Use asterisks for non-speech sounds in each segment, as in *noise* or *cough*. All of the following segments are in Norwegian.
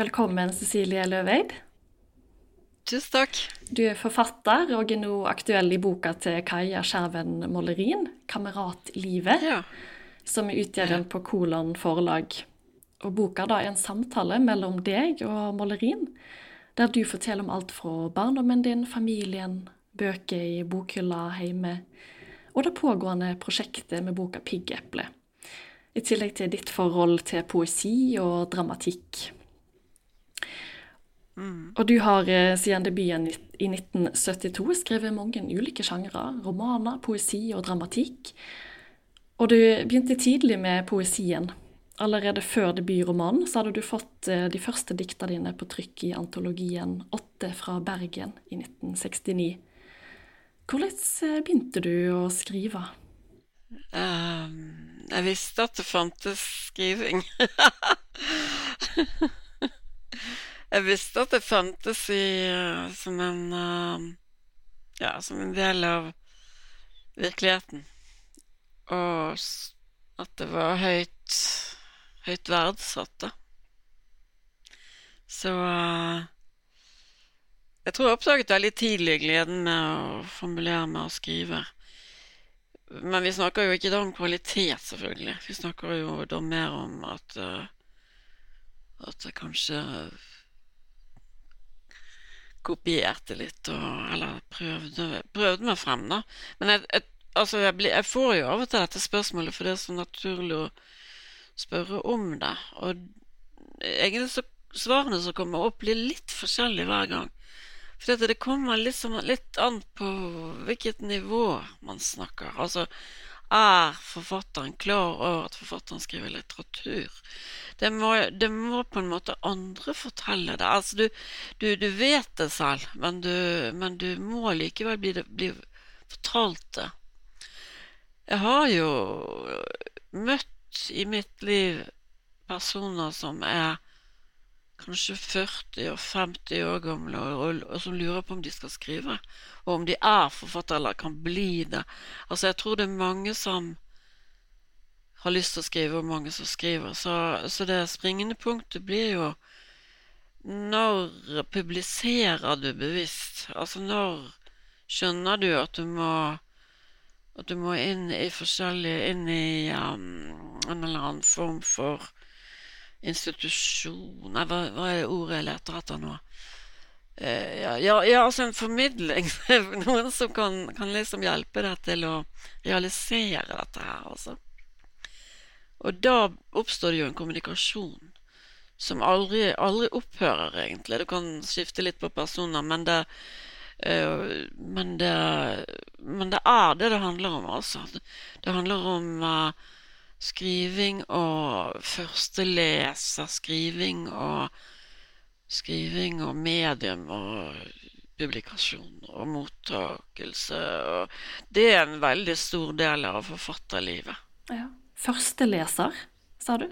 Velkommen, Cecilie Løveid. Tusen takk. Du er forfatter og er nå aktuell i boka til Kaja Skjerven Målerin, 'Kameratlivet', Ja. som er utgitt på Kolon forlag. Og Boka da er en samtale mellom deg og Målerin, der du forteller om alt fra barndommen din, familien, bøker i bokhylla hjemme, og det pågående prosjektet med boka 'Piggeple'. I tillegg til ditt forhold til poesi og dramatikk. Og du har eh, siden debuten i i 1972 skrevet mange ulike sjangre. Romaner, poesi og dramatikk. Og du begynte tidlig med poesien. Allerede før debutromanen så hadde du fått eh, de første dikta dine på trykk i antologien 'Åtte fra Bergen' i 1969. Hvordan eh, begynte du å skrive? Um, jeg visste at det fantes skriving. *laughs* jeg visste at det fantes i, eh, som en eh, Ja, som en del av virkeligheten. Og at det var høyt høyt verdsatt, da. Så eh, jeg tror jeg oppdaget veldig tidlig gleden med å formulere med å skrive. Men vi snakker jo ikke da om kvalitet, selvfølgelig. Vi snakker jo da mer om at At det kanskje kopierte litt, og, eller prøvde, prøvde meg frem, da. Men jeg, jeg, altså jeg, blir- jeg får jo av og til dette spørsmålet, for det er så naturlig å spørre om det. Og egentlig så svarene som kommer opp, blir litt forskjellige hver gang. For det, kommer liksom litt an på hvilket nivå man snakker. Altså, er forfatteren klar over at forfatteren skriver litteratur? Det må, det må på en måte andre fortelle det. Altså, du, du, du vet det selv, men du, men du må likevel bli, bli fortalt det. Jeg har jo møtt i mitt liv personer som er kanskje 40 og 50 år gamle, og, og, som lurer på om de skal skrive, og om de er forfattere eller kan bli det. Altså, jeg tror det er mange som har lyst til å skrive, og mange som skriver. Så, så det springende punktet blir jo når publiserer du bevisst? Altså, når skjønner du at du må at du må inn i forskjellige Inn i um, en eller annen form for institusjon Nei, hva, hva er ordet jeg leter etter nå? Eh, ja, ja, ja, altså en formidling. *laughs* Noen som kan, kan liksom hjelpe deg til å realisere dette her, altså. Og da oppstår det jo en kommunikasjon som aldri, aldri opphører, egentlig. Du kan skifte litt på personer, men det, eh, men det Men det er det det handler om, altså. Det handler om eh, skriving og førsteleserskriving og skriving og medium og publikasjon og mottakelse. Og det er en veldig stor del av forfatterlivet. Ja. Førsteleser, sa du?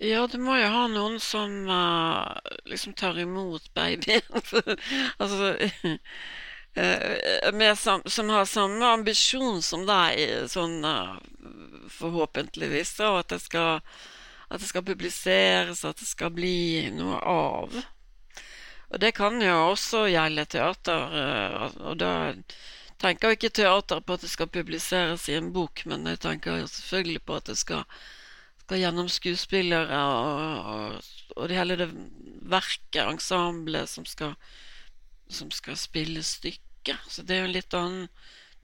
Ja, du må jo ha noen som uh, liksom tar imot babyen. *laughs* altså eh, sam, Som har samme ambisjon som deg, sånn eh, forhåpentligvis, og at det skal at det skal publiseres, at det skal bli noe av. Og det kan jo også gjelde teater, eh, og da tenker jo ikke teater på at det skal publiseres i en bok, men jeg tenker selvfølgelig på at det skal, skal gjennom skuespillere og, og, og det hele det verket, ensemblet, som skal, som skal spille stykket. Så det er jo en litt annen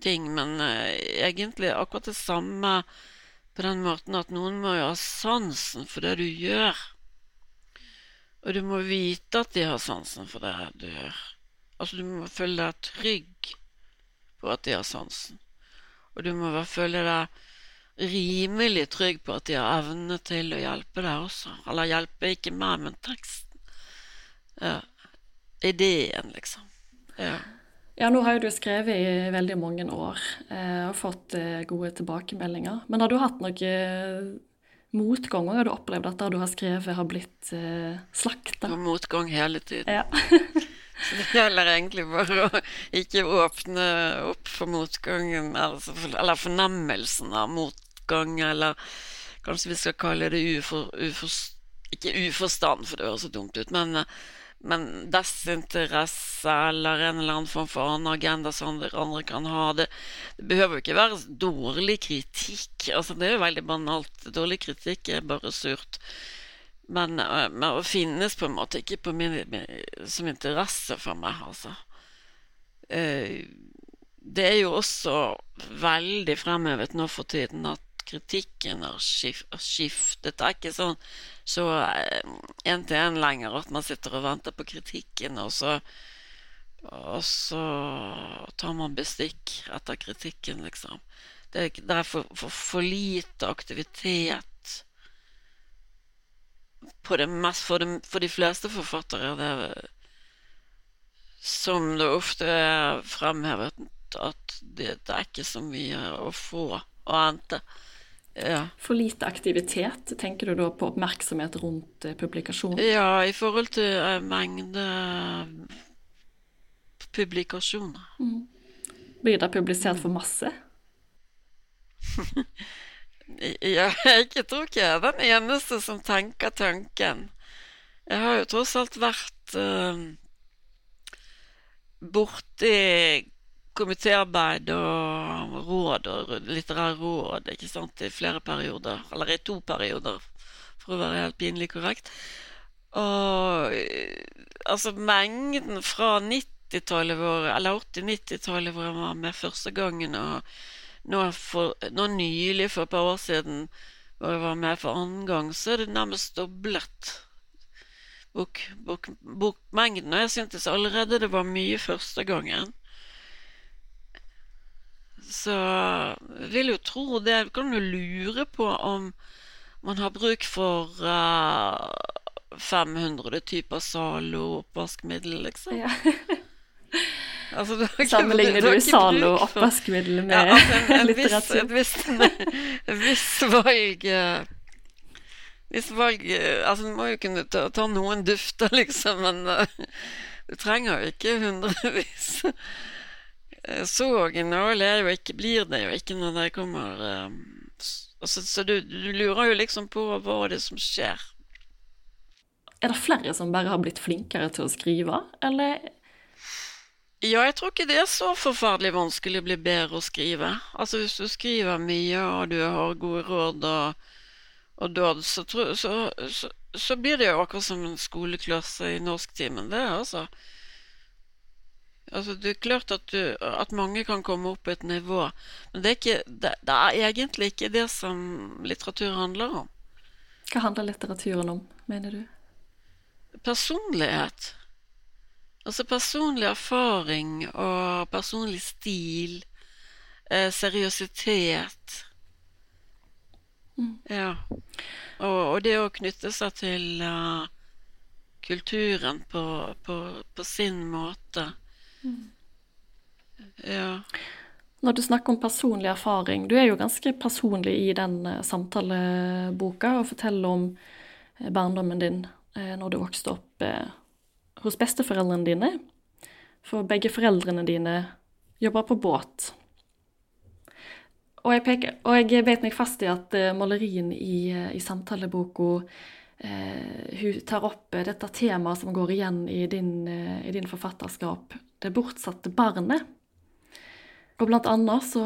ting, men eh, egentlig akkurat det samme på den måten at noen må jo ha sansen for det du gjør. Og du må vite at de har sansen for det du gjør. Altså, du må føle deg trygg på at de har sansen. Og du må føle deg rimelig trygg på at de har evne til å hjelpe deg også. Eller hjelpe ikke meg, men teksten. Ja. Ideen, liksom. Ja. Ja, nå har jo du skrevet i veldig mange år eh, og fått eh, gode tilbakemeldinger. Men har du hatt noe eh, motgang? og Har du opplevd at det du har skrevet, har blitt eh, slakta? Motgang hele tiden. Ja. *laughs* Så det gjelder egentlig bare å ikke åpne opp for motgangen, altså for, eller fornemmelsen av motgang, eller kanskje vi skal kalle det ufor, ufor, Ikke uforstand, for det høres så dumt ut, men, men desinteresse eller en eller annen form for annen agenda som andre, kan ha. Det, det behøver jo ikke være dårlig kritikk. Altså, det er jo veldig banalt. Dårlig kritikk er bare surt. Men, men å finnes på en måte ikke på min, som interesse for meg, altså. Det er jo også veldig fremhevet nå for tiden at kritikken har skiftet. Det er ikke sånn så én til én lenger at man sitter og venter på kritikken, og så, og så tar man bestikk etter kritikken, liksom. Det, det er for, for, for, lite aktivitet på det mest, for, det, for de fleste forfattere. Det, som det ofte er fremhevet at det, det er ikke så mye å få å hente. Ja. For lite aktivitet, tenker du da på oppmerksomhet rundt eh, publikasjon? Ja, i forhold til eh, mengde publikasjoner. Mm. Blir det publisert for masse? *laughs* ja, jeg tror ikke jeg er den eneste som tenker tanken. Jeg har jo tross alt vært uh, borti komitéarbeid og råd og litterære råd ikke sant, i flere perioder. Eller i to perioder, for å være helt pinlig korrekt. Og altså mengden fra 90-tallet vår, eller 80-90-tallet hvor jeg var med første gangen, og nå, for, nå nylig, for et par år siden, hvor jeg var med for annen gang, så er det nærmest doblet. Bok, bok, bokmengden. Og jeg syntes allerede det var mye første gangen. Så vil jo tro det. Kan du lure på om man har bruk for uh, eh, 500 typer Zalo oppvaskmiddel, liksom? Ja. *laughs* altså, du Sammenligner du Zalo oppvaskmiddel med ja, altså en, en litteratur? Viss, *laughs* en viss, valg uh, Hvis valg uh, Altså, du må jo kunne ta, ta noen dufter, *laughs* liksom, men du trenger jo ikke hundrevis. Eh, så original er jo ikke, blir det jo ikke når det kommer um, altså, Så du, du, lurer jo liksom på hva det er som skjer. Er det flere som bare har blitt flinkere til å skrive, eller? Ja, jeg tror ikke det er så forferdelig vanskelig å bli bedre å skrive. Altså hvis du skriver mye, og du har gode råd og, og dåd, så, så, så, så, blir det jo akkurat som en skoleklasse i norsktimen, det, altså. Altså, det er klart at, du, at, mange kan komme opp på et nivå, men det er, ikke, det, det er, egentlig ikke det som litteratur handler om. Hva handler litteraturen om, mener du? Personlighet. Altså personlig erfaring og personlig stil. Eh, seriøsitet. Mm. Ja. Og, og, det å knytte seg til uh, kulturen på, på, på sin måte. Ja. Når du snakker om personlig erfaring, du er jo ganske personlig i den eh, samtaleboka og forteller om eh, barndommen din eh, når du vokste opp hos besteforeldrene dine. For begge foreldrene dine jobber på båt. Og jeg, peker, og jeg bet meg fast i at malerien i, i samtaleboka eh, hun tar opp dette temaet som går igjen i din, i din forfatterskap, det bortsatte barnet. Og blant annet så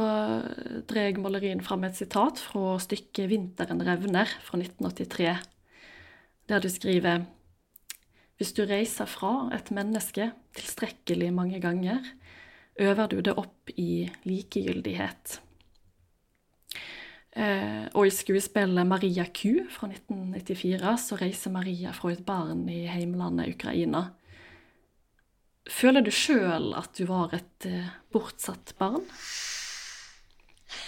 drar malerien fram et sitat fra stykket 'Vinteren revner' fra 1983, der du skriver Hvis du reiser fra et menneske tilstrekkelig mange ganger, øver du det opp i likegyldighet. Eh, og i skuespillet 'Maria Q' fra 1994 så reiser Maria fra et barn i heimlandet Ukraina Føler du sjøl at du var et uh, bortsatt barn?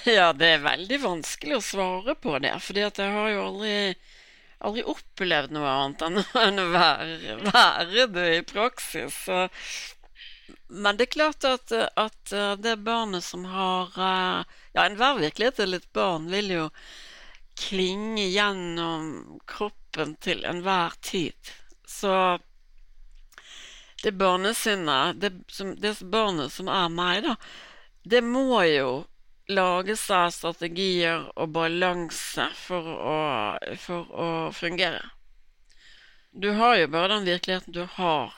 Ja, det er veldig vanskelig å svare på det. fordi jeg har jo aldri, aldri opplevd noe annet *laughs* enn, å være, være, det i praksis. Så, men det er klart at, at, eh, det barnet som har eh, Ja, enhver virkelighet til et barn vil jo klinge gjennom kroppen til enhver tid. Så det barnesinnet, det, som, det barnet som er meg, da, det må jo lage seg strategier og balanse for å, for å fungere. Du har jo bare den virkeligheten du har.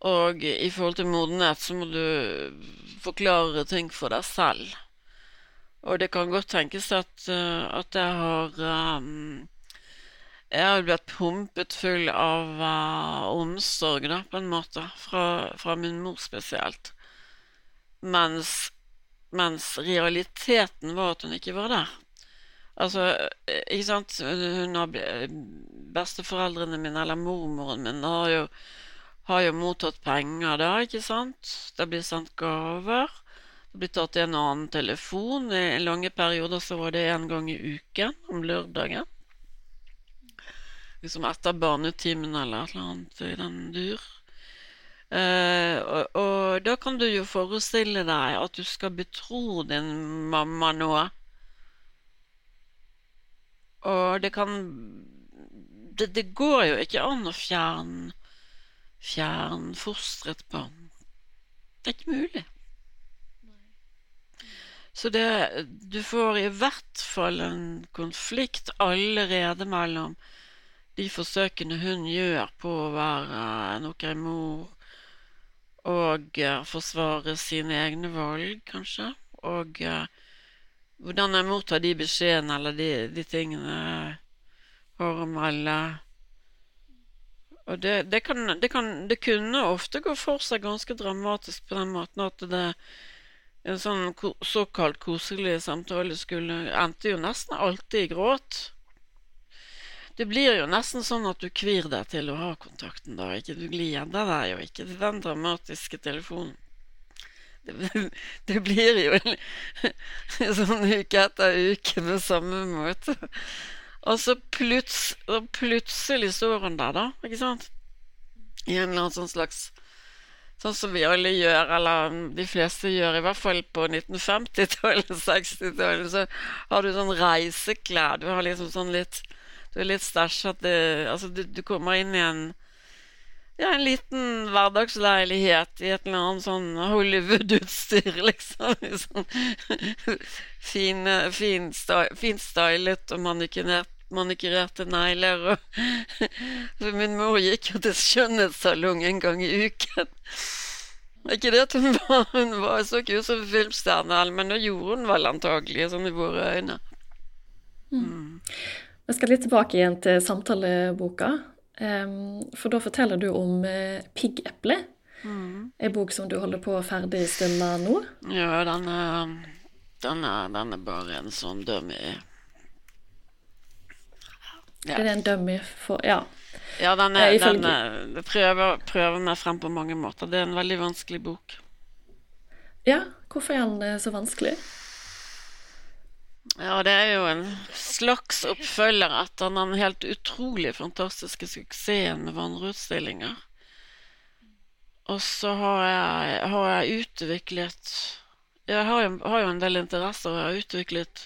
Og i forhold til modenhet så må du forklare ting for deg selv. Og det kan godt tenkes at, at jeg har um, Jeg har blitt pumpet full av uh, omsorg, da, på en måte, fra, fra min mor spesielt. Mens, mens realiteten var at hun ikke var der. Altså, eh, ikke sant Hun har Besteforeldrene mine, eller mormoren min, har jo, har jo mottatt penger da, ikke sant? Det blir sendt gaver. Det blir tatt en annen telefon. I lange perioder så var det en gang i uken, om lørdagen. Liksom etter barnetimen eller et eller annet i den dur. Uh, og, og, da kan du jo forestille deg at du skal betro din mamma noe. Og det kan det, det, går jo ikke an å fjerne fjernfostre et barn. Det er ikke mulig. Så det, du får i hvert fall en konflikt allerede mellom de forsøkene hun gjør på å være noe mor, og uh, forsvare sine egne valg, kanskje, og uh, hvordan jeg mottar de beskjedene eller de, de tingene har å melde. Og det, det, kan, det, kan, det, kunne ofte gå for seg ganske dramatisk på den måten at det en sånn såkalt koselig samtale skulle endte jo nesten alltid i gråt. Det blir jo nesten sånn at du kvir deg til å ha kontakten da. Ikke? Du gleder deg jo ikke til den dramatiske telefonen. Det, *laughs* det blir jo *laughs* sånn uke etter uke på samme måte. Og så pluts, plutselig står hun der, da. Ikke sant? I en eller annen sånn slags Sånn som vi alle gjør, eller de fleste gjør, i hvert fall på 1950-tallet, 60-tallet, så har du sånn reiseklær. Du har liksom sånn litt Du er litt stæsjete Altså, du, du kommer inn i en ja, en liten hverdagsleilighet i et eller annet sånn Hollywood-utstyr, *laughs* liksom. liksom. fin, fin, fint stylet og manikurerte negler. Og *laughs* min mor gikk jo til skjønnhetssalong en gang i uken. Ikke det at hun var, hun var så ut som filmstjerne, men det gjorde hun vel antagelig, sånn i våre øyne. Mm. Jeg skal litt tilbake igjen til samtaleboka. For da forteller du om eh, Piggeple. Mm. En bok som du holder på å ferdigstille nå. Ja, den er, den er, den er bare en sånn dummy. Ja. Er det en dummy for Ja. Ja, den er, den er prøver, prøver meg frem på mange måter. Det er en veldig vanskelig bok. Ja, hvorfor er den eh, så vanskelig? Ja, det er jo en slags oppfølger etter den helt utrolig fantastiske suksessen med vandreutstillinger. Og så har jeg, har jeg utviklet Jeg har jo, har jo, en del interesser, jeg har utviklet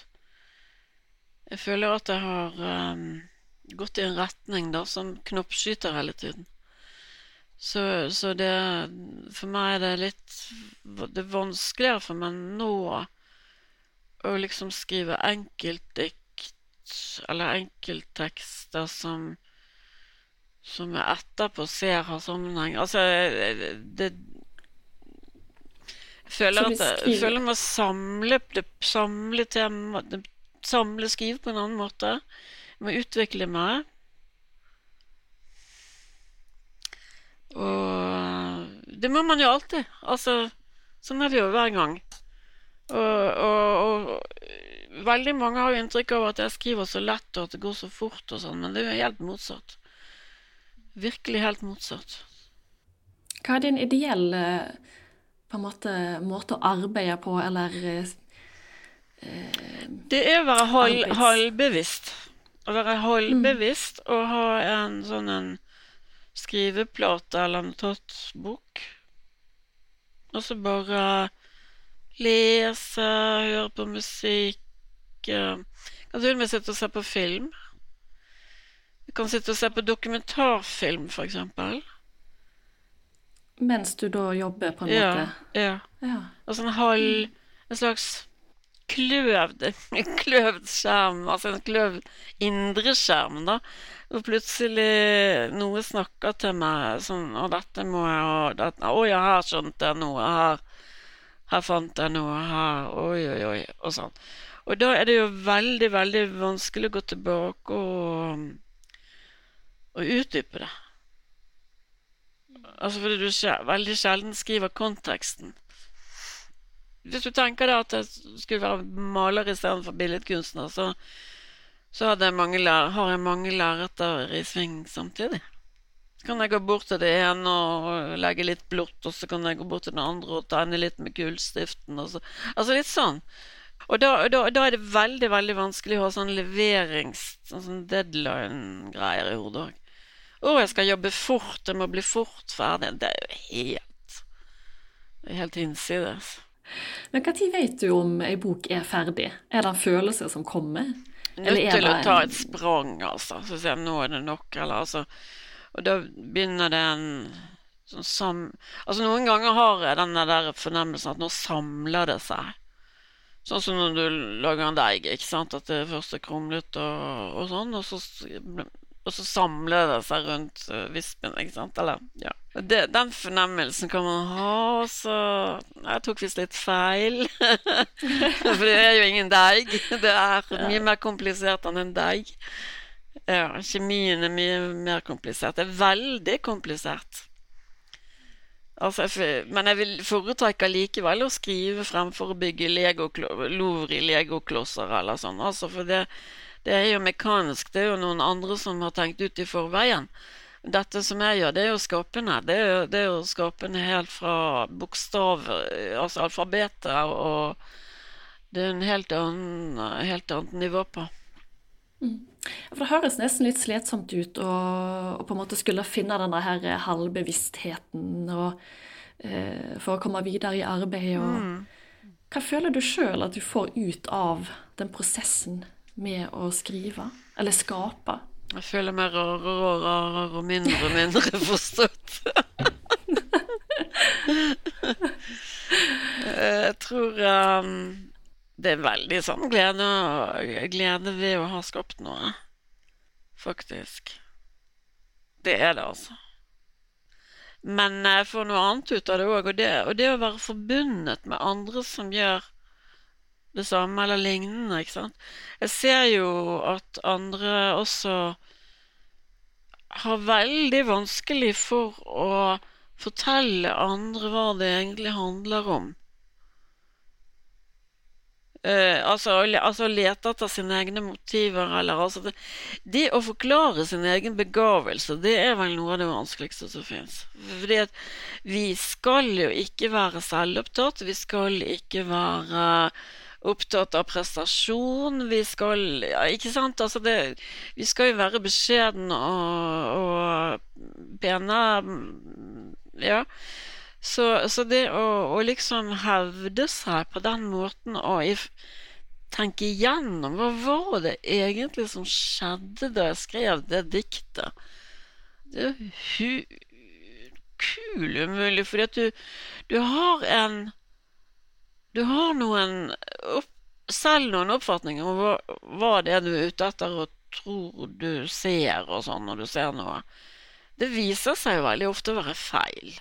Jeg føler at jeg har um, gått i en retning da som knoppskyter hele tiden. Så, så det For meg er det litt Det er vanskeligere for meg nå å liksom skrive enkeltdikt eller enkelttekster som som jeg etterpå ser har sammenheng. Altså, det Jeg føler at jeg, jeg føler meg samle det, samle tema det, Samle skrive på en annen måte. Jeg må utvikle meg. Og det må man jo alltid. Altså, sånn er det jo hver gang. Og, og, og, veldig mange har jo inntrykk av at jeg skriver så lett, og at det går så fort og sånn, men det er jo helt motsatt. Virkelig helt motsatt. Hva er din ideelle på en måte, måte å arbeide på, eller eh, Det er å være halv, halvbevisst. Å være halvbevisst mm. og ha en sånn en skriveplate eller notatbok. Og så bare lese, høre på musikk. Eh, kan til og med sitte og se på film. Du kan sitte og se på dokumentarfilm, for eksempel. Mens du da jobber, på en ja, måte? Ja. ja. Altså en halv En slags kløvd, *laughs* kløvd skjerm, altså en kløvd indre skjerm, da. Og plutselig noe snakker til meg sånn Og dette må jeg ha Å ja, her skjønte jeg noe. Her, her fant jeg noe. Her. Oi, oi, oi. Og sånn. Og da er det jo veldig, veldig vanskelig å gå tilbake og, og utdype det. Altså fordi du veldig sjelden skriver konteksten. Hvis du tenker deg at jeg skulle være maler istedenfor billedkunstner, så, så jeg lærer, har jeg mange lerreter i sving samtidig. Så kan jeg gå bort til det ene og legge litt blått, og så kan jeg gå bort til det andre og tegne litt med kullstiften. Altså litt sånn. Og da, da, da, er det veldig veldig vanskelig å ha sånn leverings... sånn, sånn deadline-greier i hodet òg. Å, jeg skal jobbe fort, jeg må bli fort ferdig. Det er jo helt Det helt hinsides. Men når vet du om ei bok er ferdig? Er det en følelse som kommer? Nødt til å ta et sprang, altså. Så sier jeg nå er det nok, eller altså Og da begynner det en sånn sam... Altså noen ganger har jeg den der fornemmelsen at nå samler det seg. Sånn som når du lager en deig, ikke sant. At det først er krumlet og, og sånn, og så og så samler det seg rundt uh, vispen, ikke sant? Eller, ja. Det, den fornemmelsen kan man ha, så Jeg tok visst litt feil. *laughs* For det er jo ingen deig. Det er mye mer komplisert enn en deig. Ja, kjemien er mye mer komplisert. Det er veldig komplisert. Altså, men jeg vil foretrekke likevel å skrive fremfor å bygge lover i legoklosser eller sånn. Altså, for det det er jo mekanisk. Det er jo noen andre som har tenkt ut i forveien. Dette som jeg gjør, det er jo skapende. Det er jo, det er jo skapende helt fra bokstav, altså alfabetet, og det er en helt annen, helt annet nivå på. Mm. For Det høres nesten litt slitsomt ut å, på en måte skulle finne denne her halvbevisstheten og, eh, for å komme videre i arbeidet. Mm. Hva føler du sjøl at du får ut av den prosessen med å skrive? Eller skape? Jeg føler meg rarere og rarere og mindre og mindre *laughs* forstått. *laughs* jeg tror um, det er veldig sånn glede, glede ved å ha skapt noe. Faktisk. Det er det, altså. Men jeg får noe annet ut av det òg, og, og, det å være forbundet med andre som gjør det samme eller lignende. ikke sant? Jeg ser jo at andre også har veldig vanskelig for å fortelle andre hva det egentlig handler om. Uh, altså, altså lete etter sine egne motiver, eller altså det, det, å forklare sin egen begavelse, det er vel noe av det vanskeligste som fins. Fordi at vi skal jo ikke være selvopptatt, vi skal ikke være opptatt av prestasjon. Vi skal ja, Ikke sant? Altså det, vi skal jo være beskjedne og, og pene. Ja. Så, så det å, å, liksom hevde seg på den måten og tenke igjennom hva var det egentlig som skjedde da jeg skrev det diktet, det er kul umulig, fordi at du, du har en du har noen opp, selv noen oppfatninger om hva, hva, det er du er ute etter og tror du ser og sånn når du ser noe. Det viser seg jo veldig ofte å være feil.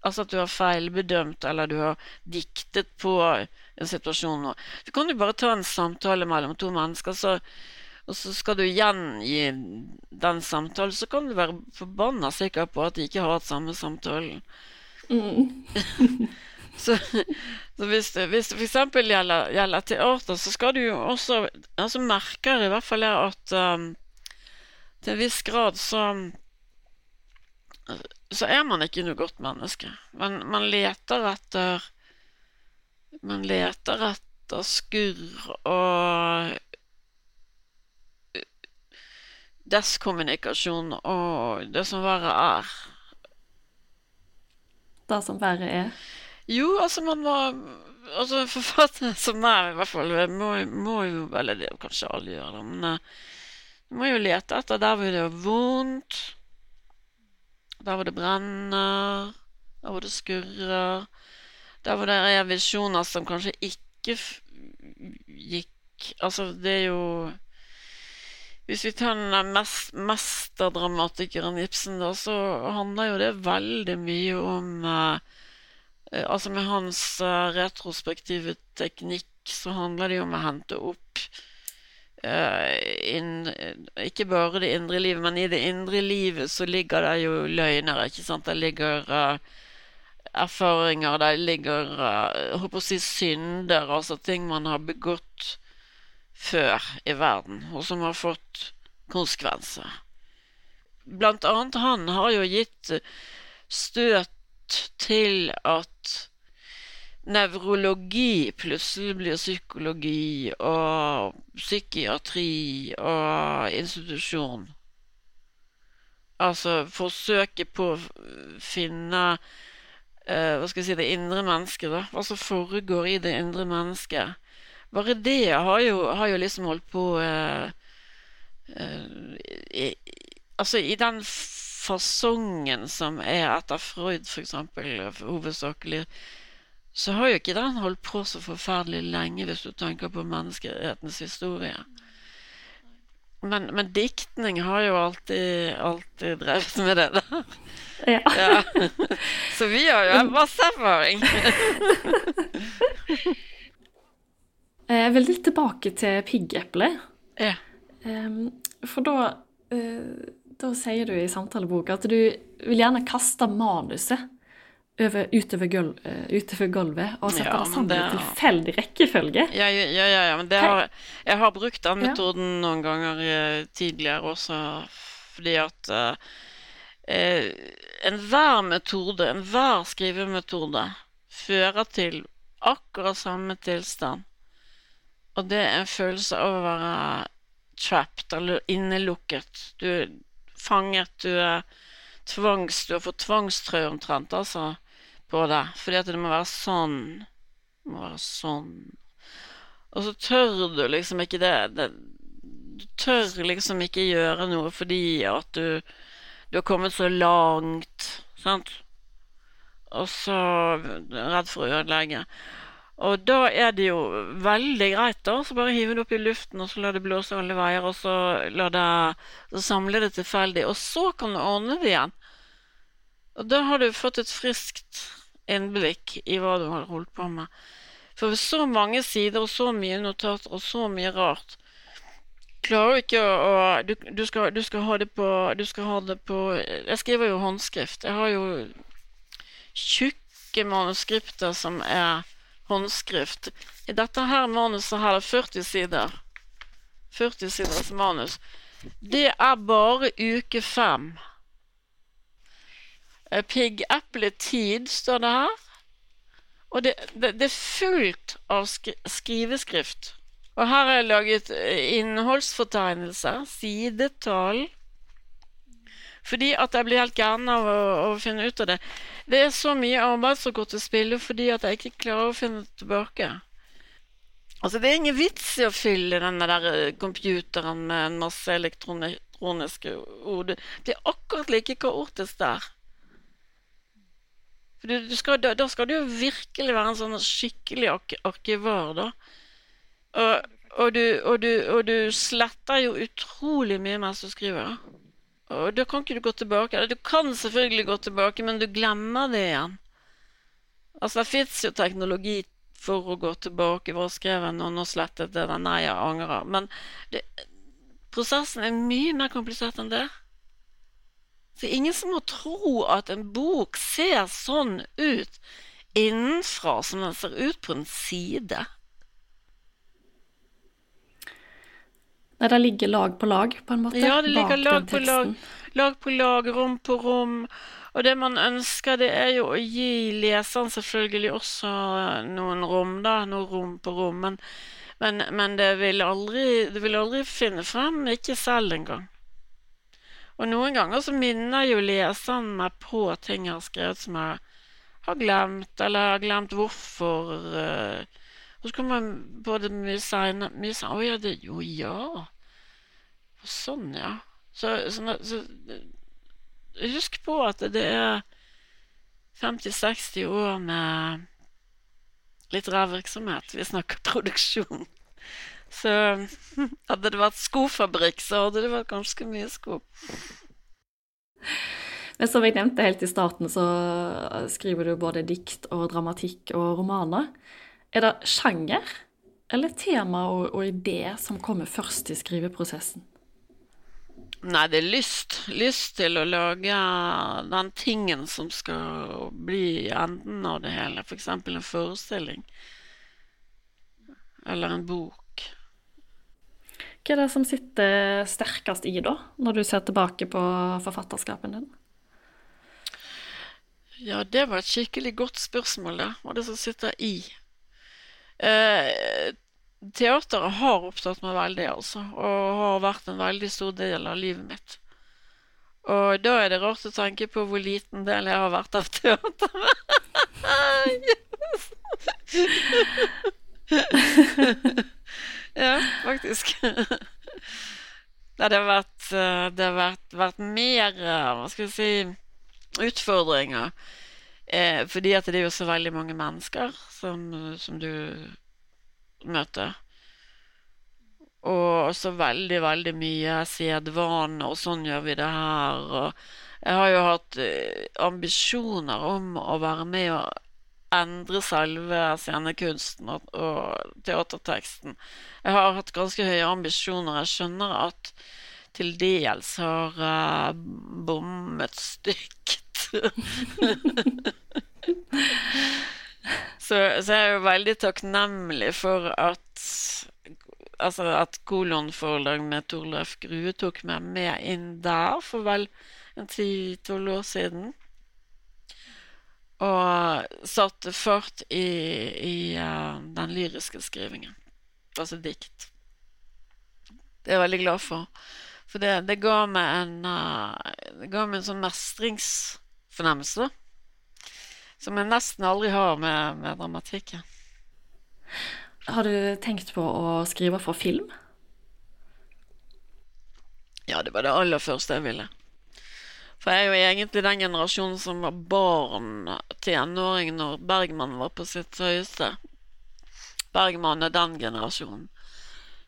Altså at du har feilbedømt, eller du har diktet på en situasjon. nå. Så kan du bare ta en samtale mellom to mennesker, så, og så skal du gjengi den samtalen, så kan du være forbanna sikker på at de ikke har hatt samme samtalen. Mm. *laughs* Så, så hvis, det, hvis det f.eks. Gjelder, gjelder teater, så skal du jo også altså merker i hvert fall jeg at um, til en viss grad så så er man ikke noe godt menneske. Men man leter etter Man leter etter skurr og deskommunikasjon og det som verre er. Det som verre er? Jo, altså man må Altså Forfattere som meg, i hvert fall, må, må jo Eller det kanskje alle gjør, det, men man du må jo lete etter der hvor det er vondt, der hvor det brenner, der hvor det skurrer, der hvor det er visjoner som kanskje ikke gikk. Altså, det er jo Hvis vi tar den mest, mesterdramatikeren Ibsen, da, så handler jo det veldig mye om eh, Altså med hans eh, retrospektive teknikk så handler det jo om å hente opp uh, inn, Ikke bare det indre livet, men i det indre livet så ligger det jo løgner, ikke sant. Det ligger erfaringer, det ligger uh, håper å si synder, altså ting man har begått før i verden, og som har fått konsekvenser. Blant annet han har jo gitt støt til at nevrologi plutselig blir psykologi og psykiatri og institusjon. Altså forsøket på å finne uh, hva skal jeg si, det indre mennesket, da. Hva som foregår i det indre mennesket. Bare det har jo, har jo liksom holdt på uh, uh, i, Altså, i den fasongen som er etter Freud, eksempel, hovedsakelig, så har jo ikke den holdt på så forferdelig lenge, hvis du tenker på menneskehetens historie. Men, men, diktning har jo alltid, alltid drevet med det der. Ja. *laughs* ja. Så vi har jo masse erfaring. *laughs* Jeg vil litt tilbake til piggeplet. Ja. For da, eh, da sier du i samtaleboka at du vil gjerne kaste manuset over, utover, gulv, uh, utover, gulvet og setter ja, det sammen i tilfeldig rekkefølge. Ja, ja, ja, ja, men det har, jeg har brukt den metoden noen ganger uh, tidligere også, fordi at uh, enhver metode, enhver skrivemetode, fører til akkurat samme tilstand. Og det er en følelse av å være trapped, eller innelukket. Du er fanget, du er tvangs... Du har fått tvangstrøye omtrent, altså, på det. Fordi at det må være sånn. Det må være sånn. Og så tør du liksom ikke det, det Du tør liksom ikke gjøre noe fordi at du, du har kommet så langt, sant? Og så redd for å ødelegge. Og da er det jo veldig greit, da. Så bare hive det opp i luften, og så la det blåse alle veier, og så, det, så samle det tilfeldig. Og så kan du ordne det igjen. Og da har du fått et friskt innblikk i hva du har holdt på med. For ved så mange sider og så mye notater og så mye rart klarer du ikke å, du, du, skal, du, skal, ha det på Du skal ha det på Jeg skriver jo håndskrift. Jeg har jo tjukke manuskripter som er håndskrift. I dette her manuset her er 40 sider. 40 siders manus. Det er bare uke fem. Eh, Piggepletid står det her. Og det, det, det, er fullt av skriveskrift. Og her har jeg laget eh, innholdsfortegnelser, sidetall fordi at jeg blir helt gæren av å, å, finne ut av det. Det er så mye arbeid som går til spille fordi at jeg ikke klarer å finne tilbake. Altså, det er ingen vits i å fylle denne der eh, computeren med en masse elektroniske ord. Det er akkurat like kaotisk der. For du, du skal, da, da, skal du jo virkelig være en sånn skikkelig ark arkivar, da. Og, og, du, og, du, og du sletter jo utrolig mye mens du skriver. da. Og da kan ikke du gå tilbake. Du kan selvfølgelig gå tilbake, men du glemmer det igjen. Altså, det fins jo teknologi for å gå tilbake. Hva skrev jeg nå? Nå slettet det. Nei, jeg angrer. Men det, prosessen er mye mer komplisert enn det. Så ingen som må tro at en bok ser sånn ut innenfra som den ser ut på en side. Nei, det ligger lag på lag, på en måte. Ja, det ligger lag på lag, lag på lag, rom på rom. Og det man ønsker, det er jo å gi leseren selvfølgelig også noen rom, da. Noe rom på rom. Men, men, men det, vil aldri, det vil aldri finne frem, ikke selv engang. Og noen ganger så minner jo leseren meg på ting jeg har skrevet som jeg har glemt, eller har glemt hvorfor. Uh, og så kommer både mye seinere. Å ja, det Jo, ja. Sånn, ja. Så, sånn, så Husk på at det er 50-60 år med litterær virksomhet. Vi snakker produksjon. Så hadde det vært skofabrikk, så hadde det vært ganske mye sko. Men som jeg nevnte helt i starten, så skriver du både dikt og dramatikk og romaner. Er det sjanger eller tema og, og idé som kommer først i skriveprosessen? Nei, det er lyst. Lyst til å lage den tingen som skal bli enden av det hele. F.eks. For en forestilling. Eller en bok. Hva er det som sitter sterkest i, da, når du ser tilbake på forfatterskapen din? Ja, det var et skikkelig godt spørsmål. Hva er det som sitter i? Eh, teateret har opptatt meg veldig, altså. Og har vært en veldig stor del av livet mitt. Og da er det rart å tenke på hvor liten del jeg har vært av teateret. *laughs* *laughs* ja, faktisk. *laughs* Det har vært, eh, det har vært, vært mer eh, Hva skal si utfordringer. Eh, fordi at det er jo så veldig mange mennesker som, som du møter. Og også veldig, veldig mye sedvane, og sånn gjør vi det her. Og jeg har jo hatt eh, ambisjoner om å være med og endre selve scenekunsten og, og teaterteksten. Jeg har hatt ganske høye ambisjoner. Jeg skjønner at til dels har uh, bommet stygt. *laughs* så, så, jeg er jo veldig takknemlig for at Altså at Kolon-forlag med Torleif Grue tok meg med inn der for vel en ti-tolv år siden. Og satte fart i, i uh, den lyriske skrivingen. Altså dikt. Det er jeg veldig glad for. For det, det, ga meg en uh, Det ga meg en sånn mestringsfornemmelse som jeg nesten aldri har med, med dramatikken. Har du tenkt på å skrive for film? Ja, det var det aller første jeg ville. For jeg er jo egentlig den generasjonen som var barn tenåring når Bergman var på sitt høyeste. Bergman er den generasjonen.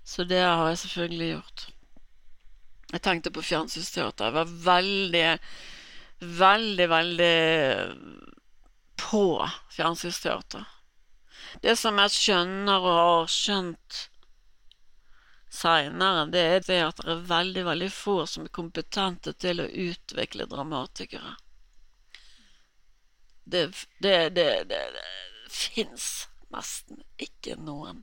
Så det har jeg selvfølgelig gjort. Jeg tenkte på fjernsynsteater. Jeg var veldig, veldig, veldig på fjernsynsteater. Det som jeg skjønner og har skjønt seinere, det er det at det er veldig, veldig få som er kompetente til å utvikle dramatikere. Det, det, det, det, det fins nesten ikke noen.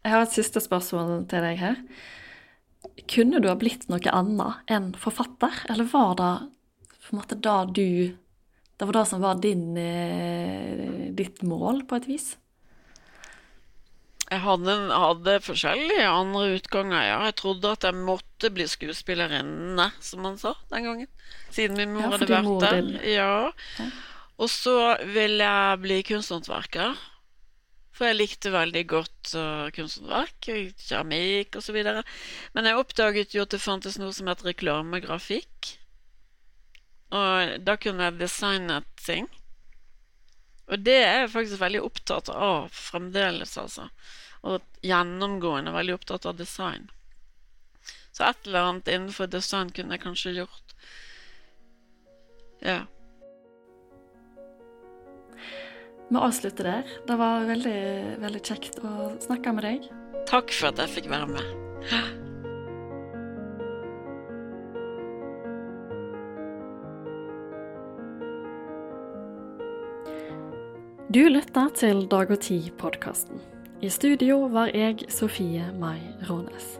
Jeg har et siste spørsmål til deg her. Kunne du ha blitt noe annet enn forfatter, eller var det på en måte da du Det var det som var din, eh, ditt mål, på et vis? Jeg hadde, hadde, forskjellige andre utganger, ja. Jeg trodde at jeg måtte bli skuespillerinne, som man sa den gangen. Siden min mor ja, hadde vært der. Ja. ja. Og så ville jeg bli kunsthåndverker. For jeg likte veldig godt uh, kunsthåndverk, keramikk osv. Men jeg oppdaget jo at det fantes noe som het reklamegrafikk. Og da kunne jeg designe ting. Og det er jeg faktisk veldig opptatt av fremdeles, altså. Og gjennomgående veldig opptatt av design. Så et eller annet innenfor design kunne jeg kanskje gjort. Ja. Vi avslutter der. Det var veldig, veldig kjekt å snakke med deg. Takk for at jeg fikk være med. Du lytter til Dag og Tid-podkasten. I studio var jeg Sofie Mai Rånes.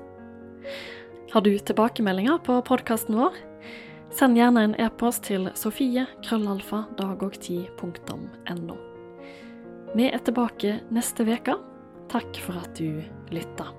Har du tilbakemeldinger på podkasten vår? Send gjerne en e-post til sofie krøllalfa dagogtid.no. Vi er tilbake neste uke. Takk for at du lytta.